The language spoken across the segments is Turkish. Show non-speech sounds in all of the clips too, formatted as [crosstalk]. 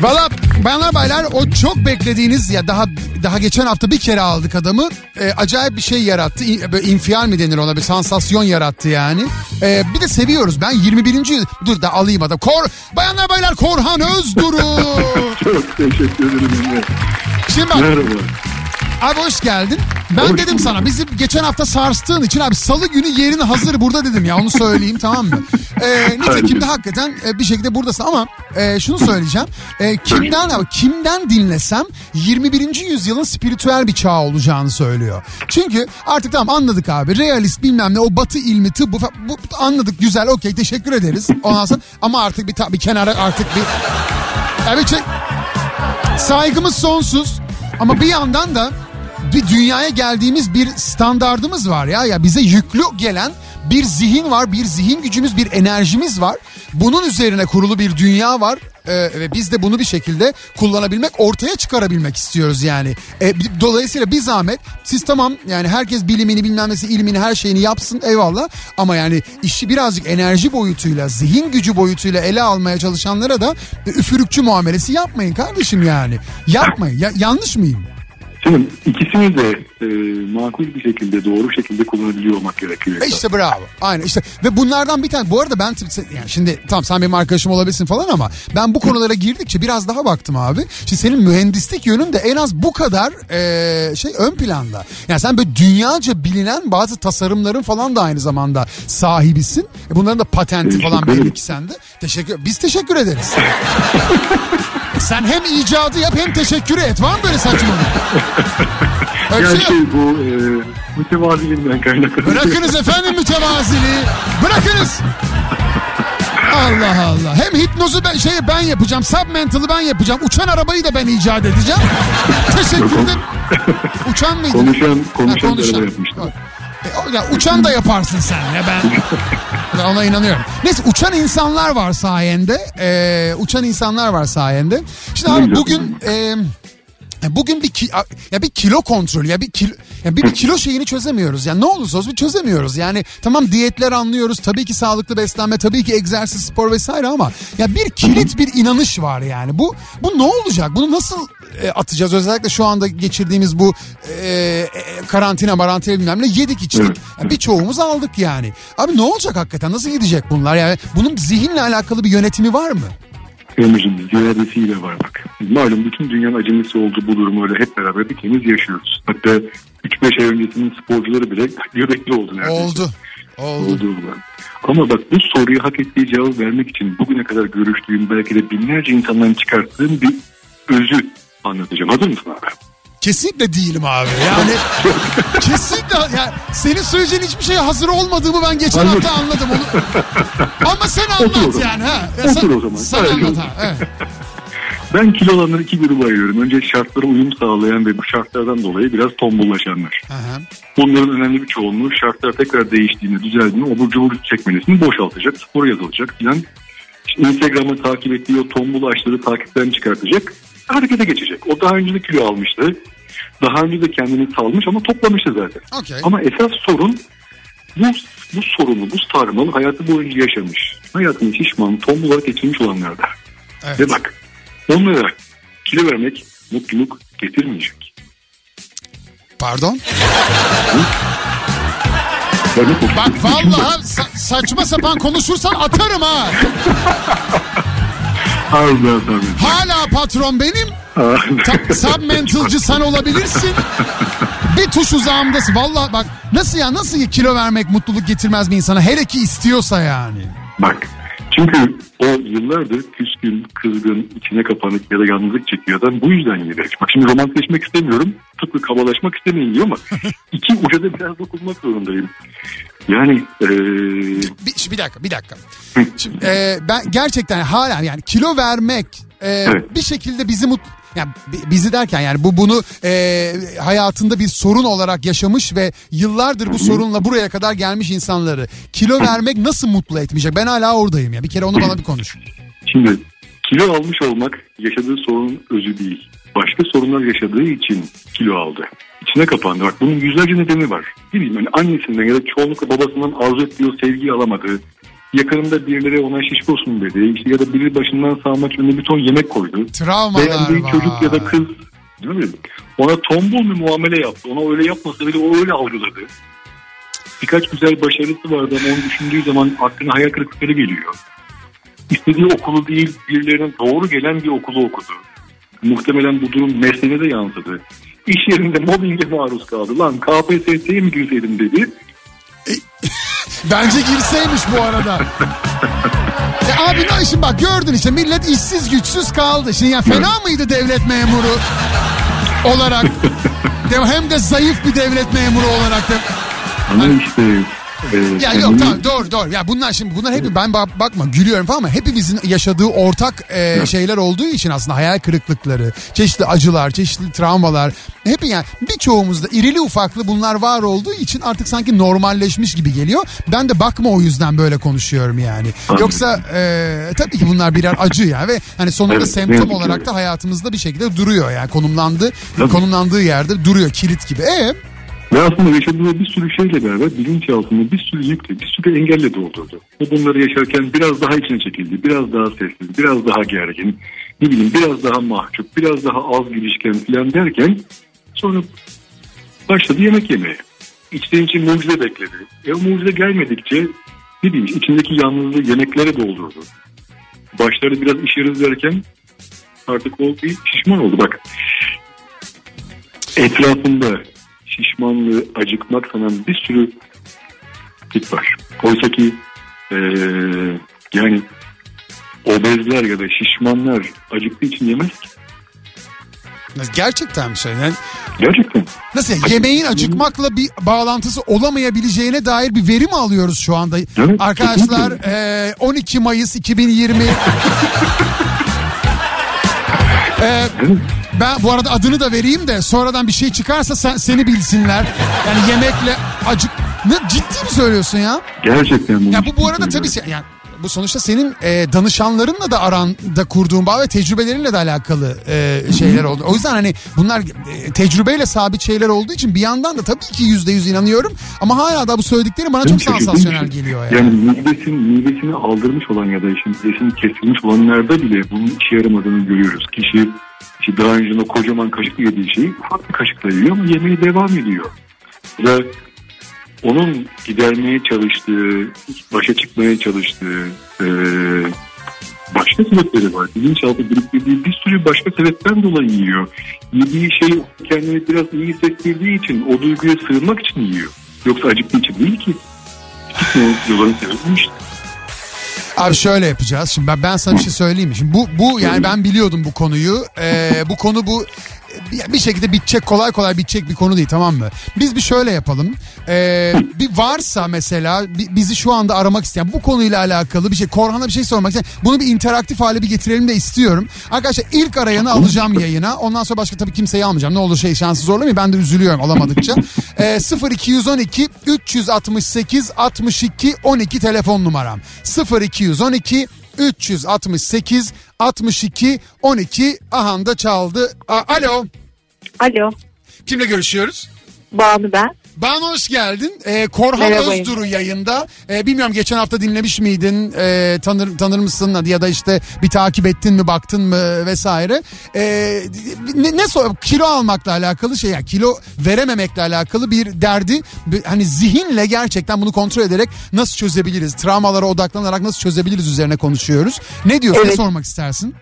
Valla bayanlar baylar o çok beklediğiniz ya daha daha geçen hafta bir kere aldık adamı. E, acayip bir şey yarattı. İ, böyle infial mi denir ona bir sansasyon yarattı yani. E, bir de seviyoruz. Ben 21. yıl dur da alayım adam. Kor bayanlar baylar Korhan Özduru. [laughs] Çok teşekkür ederim. Şimdi bak Merhaba. Abi hoş geldin. Ben Hoş dedim sana bizi geçen hafta sarstığın için abi salı günü yerin hazır burada dedim ya onu söyleyeyim tamam mı? Ee, [laughs] nitekim de hakikaten e, bir şekilde buradasın ama e, şunu söyleyeceğim. E, kimden ama kimden dinlesem 21. yüzyılın spiritüel bir çağ olacağını söylüyor. Çünkü artık tamam anladık abi realist bilmem ne o batı ilmi tıbbı bu, anladık güzel okey teşekkür ederiz. Ondan sonra ama artık bir, ta- bir kenara artık bir... Şey, saygımız sonsuz ama bir yandan da bir dünyaya geldiğimiz bir standardımız var ya. Ya bize yüklü gelen bir zihin var bir zihin gücümüz bir enerjimiz var. Bunun üzerine kurulu bir dünya var Ee, ve biz de bunu bir şekilde kullanabilmek ortaya çıkarabilmek istiyoruz yani. Bi- dolayısıyla bir zahmet siz tamam yani herkes bilimini bilmem nesi ilmini her şeyini yapsın eyvallah. Ama yani işi birazcık enerji boyutuyla zihin gücü boyutuyla ele almaya çalışanlara da üfürükçü muamelesi yapmayın kardeşim yani. Yapmayın. Ya, yanlış mıyım? Şimdi ikisini de e, makul bir şekilde doğru şekilde kullanabiliyor olmak gerekiyor. E işte bravo. Aynen işte ve bunlardan bir tane bu arada ben yani şimdi tamam sen benim arkadaşım olabilirsin falan ama ben bu konulara girdikçe biraz daha baktım abi. Şimdi senin mühendislik yönün de en az bu kadar e, şey ön planda. Yani sen böyle dünyaca bilinen bazı tasarımların falan da aynı zamanda sahibisin. E bunların da patenti falan belli ki sende. Teşekkür biz teşekkür ederiz. [laughs] sen hem icadı yap hem teşekkür et. Var mı böyle saçmalık? [laughs] Bir Yani şey bu e, mütevaziliğinden kaynaklı. Bırakınız efendim mütevaziliği. Bırakınız. Allah Allah. Hem hipnozu ben, şeyi ben yapacağım. Submental'ı ben yapacağım. Uçan arabayı da ben icat edeceğim. Teşekkür ederim. [laughs] Uçan mıydı? Konuşan, Ha, konuşan araba yapmışlar. E, o- ya, uçan da yaparsın sen ya ben. [laughs] ben ona inanıyorum. Neyse uçan insanlar var sayende. Ee, uçan insanlar var sayende. Şimdi abi bugün... E, Bugün bir ki, ya bir kilo kontrolü ya bir kilo ya bir, bir kilo şeyini çözemiyoruz. Yani ne olursa olsun çözemiyoruz. Yani tamam diyetler anlıyoruz. Tabii ki sağlıklı beslenme, tabii ki egzersiz, spor vesaire ama ya bir kilit bir inanış var yani. Bu bu ne olacak? Bunu nasıl e, atacağız? Özellikle şu anda geçirdiğimiz bu e, e, karantina, marantina bilmem ne yedik içtik. Evet. Ya birçoğumuz aldık yani. Abi ne olacak hakikaten? Nasıl gidecek bunlar? Yani bunun zihinle alakalı bir yönetimi var mı? Emre'cim ziyadesiyle var bak. Malum bütün dünyanın acemisi olduğu bu durumu öyle hep beraber bir temiz yaşıyoruz. Hatta 3-5 ay öncesinin sporcuları bile göbekli oldu neredeyse. Oldu. Oldu. Oldu. Ama bak bu soruyu hak ettiği cevap vermek için bugüne kadar görüştüğüm belki de binlerce insandan çıkarttığım bir özü anlatacağım. Hazır mısın abi? Kesinlikle değilim abi. Yani [laughs] kesinlikle yani senin söyleyeceğin hiçbir şeye hazır olmadığımı ben geçen Anladım. hafta anladım onu. [laughs] Ama sen Otur anlat zaman. yani ha. Ya Otur sen, o zaman. Sen Evet, anlat otur. ha. Evet. [laughs] Ben kilo olanları iki gruba ayırıyorum. Önce şartlara uyum sağlayan ve bu şartlardan dolayı biraz tombullaşanlar. Hı. Bunların önemli bir çoğunluğu şartlar tekrar değiştiğinde, düzeldiğinde obur cubur çekmenesini boşaltacak, spor yazılacak filan. İşte Instagram'ı takip ettiği o tombul açları takipten çıkartacak, harekete geçecek. O daha önce de kilo almıştı. Daha önce de kendini salmış ama toplamıştı zaten. Okey. Ama esas sorun bu, bu sorunu, bu sarmalı hayatı boyunca yaşamış. Hayatını şişman, tombul olarak geçirmiş olanlarda. Evet. Ve bak onlara kilo vermek mutluluk getirmeyecek. Pardon. Bak vallahi sa- saçma sapan konuşursan atarım ha. Hala patron benim. Ta- submentalcı sen olabilirsin. Bir tuş uzağımdasın. Vallahi bak nasıl ya nasıl kilo vermek mutluluk getirmez bir insana? Hele ki istiyorsa yani. Bak çünkü o yıllardır küskün, kızgın, içine kapanık ya da yalnızlık çekiyor adam bu yüzden yedi. Bak şimdi romantikleşmek istemiyorum. Tıpkı kabalaşmak istemeyin diyor ama [laughs] iki uca da biraz dokunmak zorundayım. Yani eee Bir, bir dakika bir dakika. Şimdi, e, ben gerçekten hala yani kilo vermek e, Evet. bir şekilde bizi mut yani bi- bizi derken yani bu bunu e, hayatında bir sorun olarak yaşamış ve yıllardır bu sorunla buraya kadar gelmiş insanları kilo vermek nasıl mutlu etmeyecek? Ben hala oradayım ya. Bir kere onu bana bir konuş. şimdi kilo almış olmak yaşadığı sorunun özü değil. Başka sorunlar yaşadığı için kilo aldı. İçine kapandı. Bak bunun yüzlerce nedeni var. Ne bileyim hani annesinden ya da çoğunlukla babasından arzu ettiği sevgiyi alamadı. Yakınında birileri ona şişkosun dedi. İşte ya da biri başından sağmak önüne bir ton yemek koydu. Travmalar Beğendiği var. çocuk ya da kız değil mi? Ona tombul bir muamele yaptı. Ona öyle yapmasa bile o öyle algıladı. Birkaç güzel başarısı vardı ama onu düşündüğü zaman aklına hayal kırıklıkları geliyor. İstediği okulu değil birilerine doğru gelen bir okulu okudu. Muhtemelen bu durum mesleğine de yansıdı. İş yerinde mobbinge maruz kaldı. Lan KPSS'ye mi girseydim dedi. Bence girseymiş bu arada. Ya abi ne işin bak gördün işte millet işsiz güçsüz kaldı. Şimdi ya fena mıydı devlet memuru olarak? [laughs] Hem de zayıf bir devlet memuru olarak da. Ama işte... e, Ya yok tamam doğru doğru. Ya bunlar şimdi bunlar hep ben bak- bakma gülüyorum falan ama hepimizin yaşadığı ortak e, şeyler olduğu için aslında hayal kırıklıkları, çeşitli acılar, çeşitli travmalar hep yani birçoğumuzda irili ufaklı bunlar var olduğu için artık sanki normalleşmiş gibi geliyor. Ben de bakma o yüzden böyle konuşuyorum yani. Yoksa e, tabii ki bunlar birer acı yani ve hani sonunda Evet, semptom olarak da hayatımızda bir şekilde duruyor yani konumlandı konumlandığı yerde duruyor kilit gibi. E Ve aslında yaşadığı bir sürü şeyle beraber bilinçaltında bir sürü yükle, bir sürü engelle doldurdu. O bunları yaşarken biraz daha içine çekildi, biraz daha sessiz, biraz daha gergin, ne bileyim biraz daha mahcup, biraz daha az girişken falan derken sonra başladı yemek yemeye. İçten için mucize bekledi. E o mucize gelmedikçe ne bileyim içindeki yalnızlığı yemeklere doldurdu. Başları biraz iş yarız derken artık o bir şişman oldu. Bak etrafında şişmanlığı, acıkmak sanan bir sürü tip var. Oysa ki eee, yani obezler ya da şişmanlar acıktığı için yemez ki. gerçekten mi söylüyorsun? Gerçekten. Nasıl yani yemeğin acıkmakla bir bağlantısı olamayabileceğine dair bir veri mi alıyoruz şu anda? Evet, Arkadaşlar eee, 12 Mayıs 2020 [laughs] Eee, Evet. Ben bu arada adını da vereyim de sonradan bir şey çıkarsa sen, seni bilsinler. Yani yemekle acık... Ne ciddi mi söylüyorsun ya? Gerçekten Ya bu bu arada tabii söylüyorum. se- yani bu sonuçta senin e, danışanlarınla da aranda kurduğun bağ ve tecrübelerinle de alakalı e, şeyler oldu. O yüzden hani bunlar e, tecrübeyle sabit şeyler olduğu için bir yandan da tabii ki yüzde yüz inanıyorum. Ama hala da bu söyledikleri bana çok Benim şaşırdığım sansasyonel geliyor yani. Yani midesin, midesini aldırmış olan ya da işte midesini kesilmiş olanlarda bile bunun işe yaramadığını görüyoruz. Kişi işte daha önce o kocaman kaşıkla yediği şeyi ufak bir kaşıkla yiyor ama yemeğe devam ediyor. Ve onun gidermeye çalıştığı, başa çıkmaya çalıştığı eee, başka sebepleri var. Bilinçaltı biriktirdiği bir sürü başka sebepten dolayı yiyor. Yediği şey kendini biraz iyi hissettirdiği için o duyguya sığınmak için yiyor. Yoksa acıktığı için değil ki. Yolların sebebi işte. Abi şöyle yapacağız. Şimdi ben, ben sana bir şey söyleyeyim? Şimdi bu bu yani ben biliyordum bu konuyu. Ee, bu konu bu bir, şekilde bitecek kolay kolay bitecek bir konu değil tamam mı? Biz bir şöyle yapalım. Ee, bir varsa mesela bi- bizi şu anda aramak isteyen bu konuyla alakalı bir şey Korhan'a bir şey sormak isteyen bunu bir interaktif hale bir getirelim de istiyorum. Arkadaşlar ilk arayanı alacağım yayına. Ondan sonra başka tabii kimseyi almayacağım. Ne olur şey şansı zorlamayın. Ben de üzülüyorum alamadıkça. Ee, 0212 368 62 12 telefon numaram. 0212 368 62 12 ahanda çaldı. A- Alo. Alo, Kimle görüşüyoruz? Banu ben. Banu hoş geldin. Ee, Korhan Merhaba. Özduru yayında. Ee, bilmiyorum geçen hafta dinlemiş miydin? Ee, tanır, tanır mısın ya da işte bir takip ettin mi baktın mı vesaire. Ee, ne, ne sor- kilo almakla alakalı şey yani kilo verememekle alakalı bir derdi. Bir- Hani zihinle gerçekten bunu kontrol ederek nasıl çözebiliriz? Travmalara odaklanarak nasıl çözebiliriz üzerine konuşuyoruz. Ne diyorsun? Ne Evet. sormak istersin?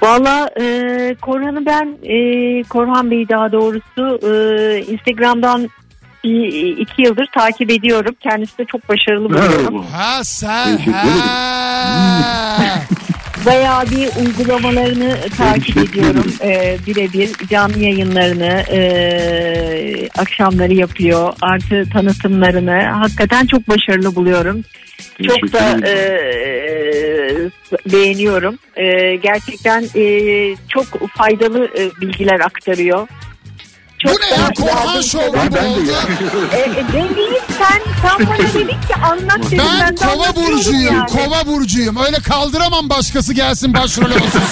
Valla e, Korhan'ı ben, e, Korhan Bey daha doğrusu e, Instagram'dan bir, iki yıldır takip ediyorum. Kendisi de çok başarılı buluyorum. Ha sen ha. [laughs] Bayağı bir uygulamalarını takip ediyorum. E, birebir canlı yayınlarını e, akşamları yapıyor. Artı tanıtımlarını. Hakikaten çok başarılı buluyorum. Çok da e, ederim. beğeniyorum. E, gerçekten e, çok faydalı e, bilgiler aktarıyor. Bu Çok ne da ya Korhan Show Ben, gibi ben de oldu. E, e, ben değil sen, sen bana [laughs] dedin ki anlat dedim. Ben de kova burcuyum, yani. kova burcuyum. Öyle kaldıramam başkası gelsin başrol olsun. [laughs]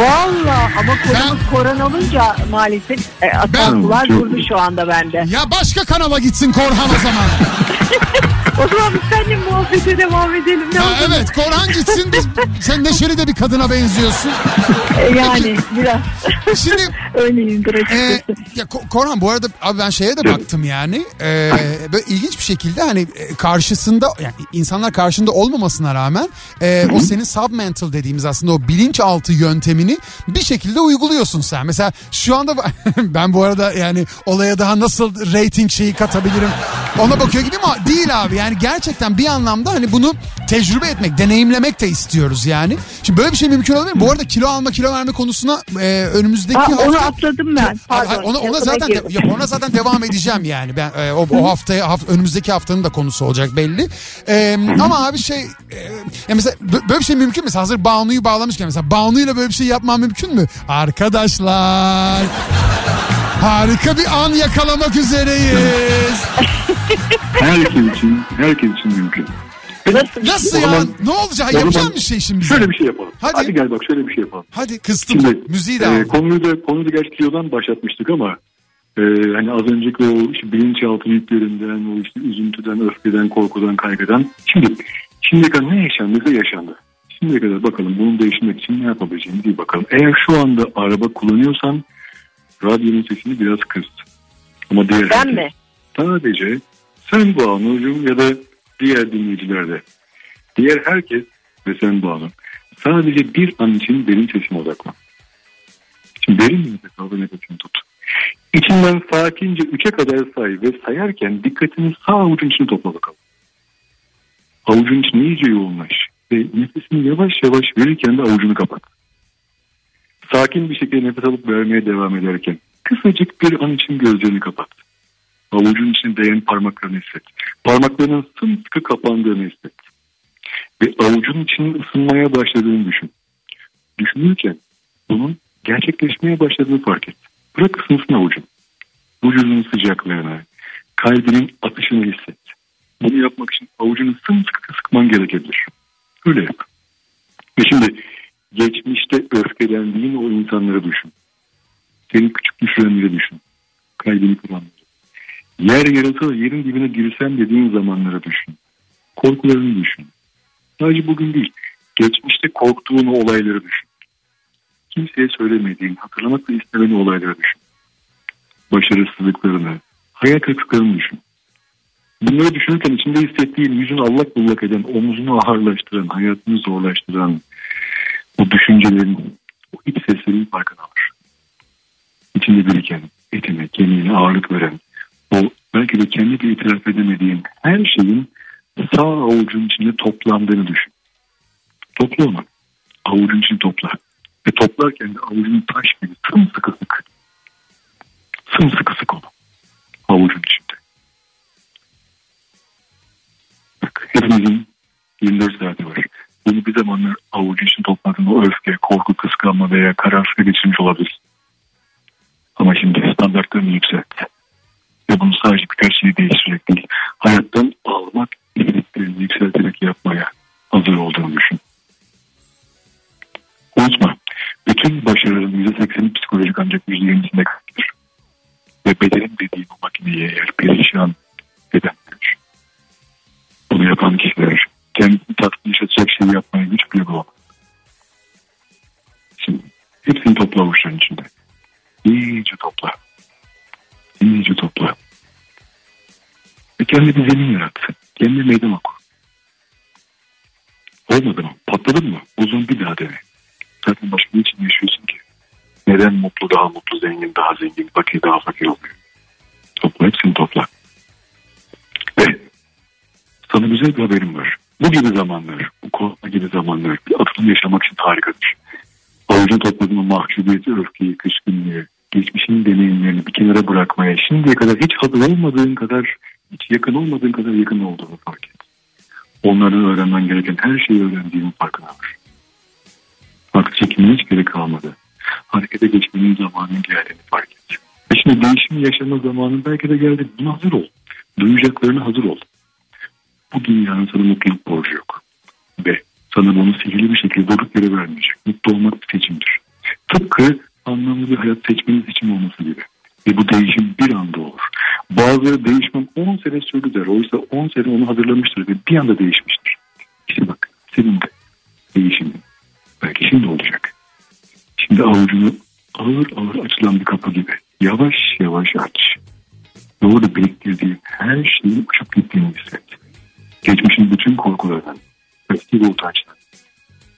Valla ama konumuz Ben- koron olunca maalesef e, Ben- ataklar durdu şu anda bende. ya başka kanala gitsin Korhan o zaman. [laughs] [laughs] o zaman biz seninle muhabbete devam edelim. Ne yapalım? evet Korhan gitsin. Biz, sen neşeli de bir kadına benziyorsun. E, Yani biraz Şimdi [laughs] öyleyimdir e, açıkçası. ya Ko- Korhan bu arada abi ben şeye de baktım yani. E, böyle ilginç bir şekilde hani e, karşısında yani insanlar karşında olmamasına rağmen e, o senin submental dediğimiz aslında o bilinçaltı yöntemini bir şekilde uyguluyorsun sen. Mesela şu anda [laughs] ben bu arada yani olaya daha nasıl rating şeyi katabilirim ona bakıyor gibi ama değil abi. Yani gerçekten bir anlamda hani bunu tecrübe etmek, deneyimlemek de istiyoruz yani. Şimdi böyle bir şey mümkün olabilir mi? Bu arada kilo alma, kilo verme konusuna e, önümüzdeki Ha, hafta... onu atladım ben. Pardon. hayır, ona, ona zaten de- ya ona zaten devam edeceğim yani. Ben e, o, o haftaya haft, önümüzdeki haftanın da konusu olacak belli. E, ama abi şey e, ya mesela bö- böyle bir şey mümkün mü? Hazır Banu'yu bağlamışken mesela Banu'yla böyle bir şey yapmam mümkün mü? Arkadaşlar harika bir an yakalamak üzereyiz. Herkes için, herkes için mümkün. Nasıl? Ya? zaman- Ne olacak? Yapacağım bir şey şimdi. Şöyle bir şey yapalım. Hadi. Hadi, gel bak şöyle bir şey yapalım. Hadi kıstım. Şimdi Müziği de e, konuyu da konuyu da gerçi kilodan başlatmıştık ama e, hani az önceki o işte bilinçaltı yüklerinden, o işte üzüntüden, öfkeden, korkudan, kaygıdan. Şimdi şimdiye kadar ne yaşandıysa yaşandı. Şimdiye kadar bakalım bunu değiştirmek için ne yapabileceğimizi bir bakalım. Eğer şu anda araba kullanıyorsan radyonun sesini biraz kıs. Ama diğer Ben herkes- mi? Sadece sen Banu'cum ya da diğer dinleyiciler de. Diğer herkes ve sen Banu. Sadece bir an için benim sesime odaklan. Şimdi derin nefes al ve nefesini tut. İçinden sakince üçe kadar say ve sayarken dikkatini sağ avucun içine topla bakalım. Avucun içine iyice yoğunlaş ve nefesini yavaş yavaş verirken de avucunu kapat. Sakin bir şekilde nefes alıp vermeye devam ederken kısacık bir an için gözlerini kapat. Avucun içine değen parmaklarını hisset. Parmaklarının sımsıkı kapandığını hisset. Ve avucun içinin ısınmaya başladığını düşün. Düşünürken bunun gerçekleşmeye başladığını fark et. Bırak ısınsın avucun. Vücudunun sıcaklığını, kalbinin atışını hisset. Bunu yapmak için avucunu sımsıkı sıkman gerekebilir. Öyle yap. 80 dediğin zamanlara düşün. Korkularını düşün. Sadece bugün değil. Geçmişte korktuğun olayları düşün. Kimseye söylemediğin, hatırlamak ve istemediğin olayları düşün. Başarısızlıklarını, hayal kırıklıklarını düşün. Bunları düşünürken içinde hissettiğin, yüzünü allak bullak eden, omuzunu ağırlaştıran, hayatını zorlaştıran bu düşüncelerin, o iç seslerin farkına var. İçinde biriken, etine, kemiğine ağırlık veren, belki de kendi de itiraf edemediğin her şeyin sağ avucun içinde toplandığını düşün. Topla onu. Avucun içini topla. Ve toplarken de avucunu taş gibi sımsıkı sık. Sımsıkı sık onu. Avucun içinde. Bak hepimizin 24 saati var. Bunu bir zamanlar avucu için topladığın o öfke, korku, kıskanma veya kararsız geçirmiş olabilir. Ama şimdi standartlarını yükselt. Ve bunu sadece birkaç şeyi değiştirerek değil, hayattan almak istediklerini yükselterek yapmaya hazır olduğunu düşün. Unutma, bütün başarıların %80'i psikolojik ancak %20'sinde kalır. Ve bedenin dediğin o makineyi eğer perişan edenler, bunu yapan kişiler kendini tatmin yaşatacak şeyi yapmaya güç bile bulamaz. Şimdi hepsini topla avuçların içinde. Kendi bir zemin yarat. Kendi meydan oku. Olmadı mı? Patladın mı? O zaman bir daha dene. Zaten başka için yaşıyorsun ki. Neden mutlu daha mutlu, zengin daha zengin, fakir daha fakir oluyor? Topla hepsini topla. Ve sana güzel bir haberim var. Bu gibi zamanlar, bu korona gibi zamanlar bir atılım yaşamak için harikadır. Avucunu topladığın mahcubiyeti, öfkeyi, kışkınlığı, geçmişin deneyimlerini bir kenara bırakmaya, şimdiye kadar hiç hazır olmadığın kadar, hiç yakın olmadığın kadar yakın olduğunu fark et. Onlardan öğrenmen gereken her şeyi öğrendiğinin farkına var. Artık çekimine hiç gerek kalmadı. Harekete geçmenin zamanının geldiğini fark et. Ve şimdi değişim yaşama zamanın belki de geldi. Buna hazır ol. Duyacaklarına hazır ol. Bu dünyanın sana mutluluk borcu yok. Ve sana bunu sihirli bir şekilde durduk yere vermeyecek. Mutlu olmak seçimdir. Tıpkı anlamlı bir hayat seçmenin seçim olması gibi. Ve bu değişim. Bazıları değişmem 10 sene sürdü der. Oysa 10 sene onu hazırlamıştır ve bir anda değişmiştir. İşte bak senin de değişimin belki şimdi olacak. Şimdi avucunu ağır ağır açılan bir kapı gibi yavaş yavaş aç. Ve orada biriktirdiğin her şeyin uçup gittiğini hisset. Geçmişin bütün korkularından, eski utançtan,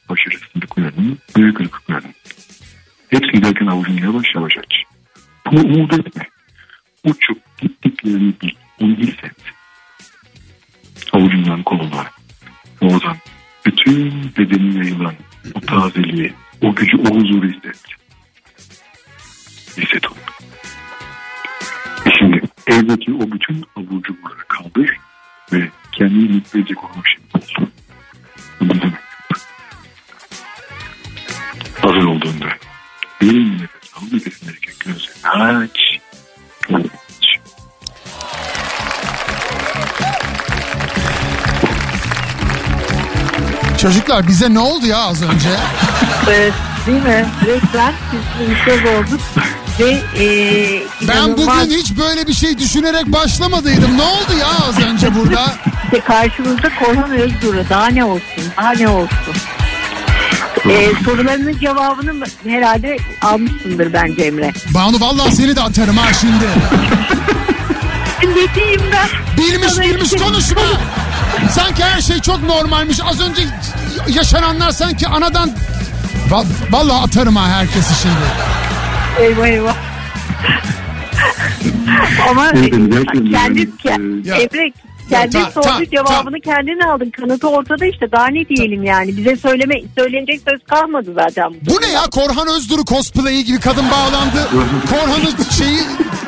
başarısızlıklarının, büyük kırıklıklarının. Hepsi giderken avucunu yavaş yavaş aç. Bunu umut etme. Uçup gittiklerini bil. Onu hisset. Avucundan koluna. Oradan bütün bedenine yayılan o tazeliği, o gücü, o huzuru hisset. Çocuklar bize ne oldu ya az önce? [laughs] Ee, değil mi? Resmen biz söz olduk. Ve e, Ben bugün hiç böyle bir şey düşünerek başlamadıydım. Ne oldu ya az önce burada? [laughs] işte karşımızda Korhan Özgür'ü. Daha ne olsun? Daha ne olsun? Ee, sorularının cevabını herhalde almışsındır bence Emre. Banu vallahi seni de atarım ha şimdi. [laughs] Ne diyeyim ben? Bilmiş Sana bilmiş konuşma. Sanki her şey çok normalmiş. Az önce yaşananlar sanki anadan... Va- Vallahi atarım ha herkesi şimdi. Eyvah eyvah. Ama Evet, gerçekten kendin, yani, ke- e, Emre kendin ta- sorduğu ta- cevabını kendin aldın. Kanıtı ortada işte. Daha ne diyelim yani. Bize söyleme söylenecek söz kalmadı zaten. Bu ne ya Korhan Özduru cosplay'i gibi kadın bağlandı. Korhan'ın şeyi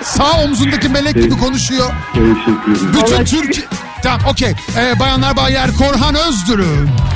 sağ omzundaki melek gibi konuşuyor. Teşekkür ederim. Bütün Türkiye... Tamam okey. Ee, bayanlar baylar Korhan Özduru.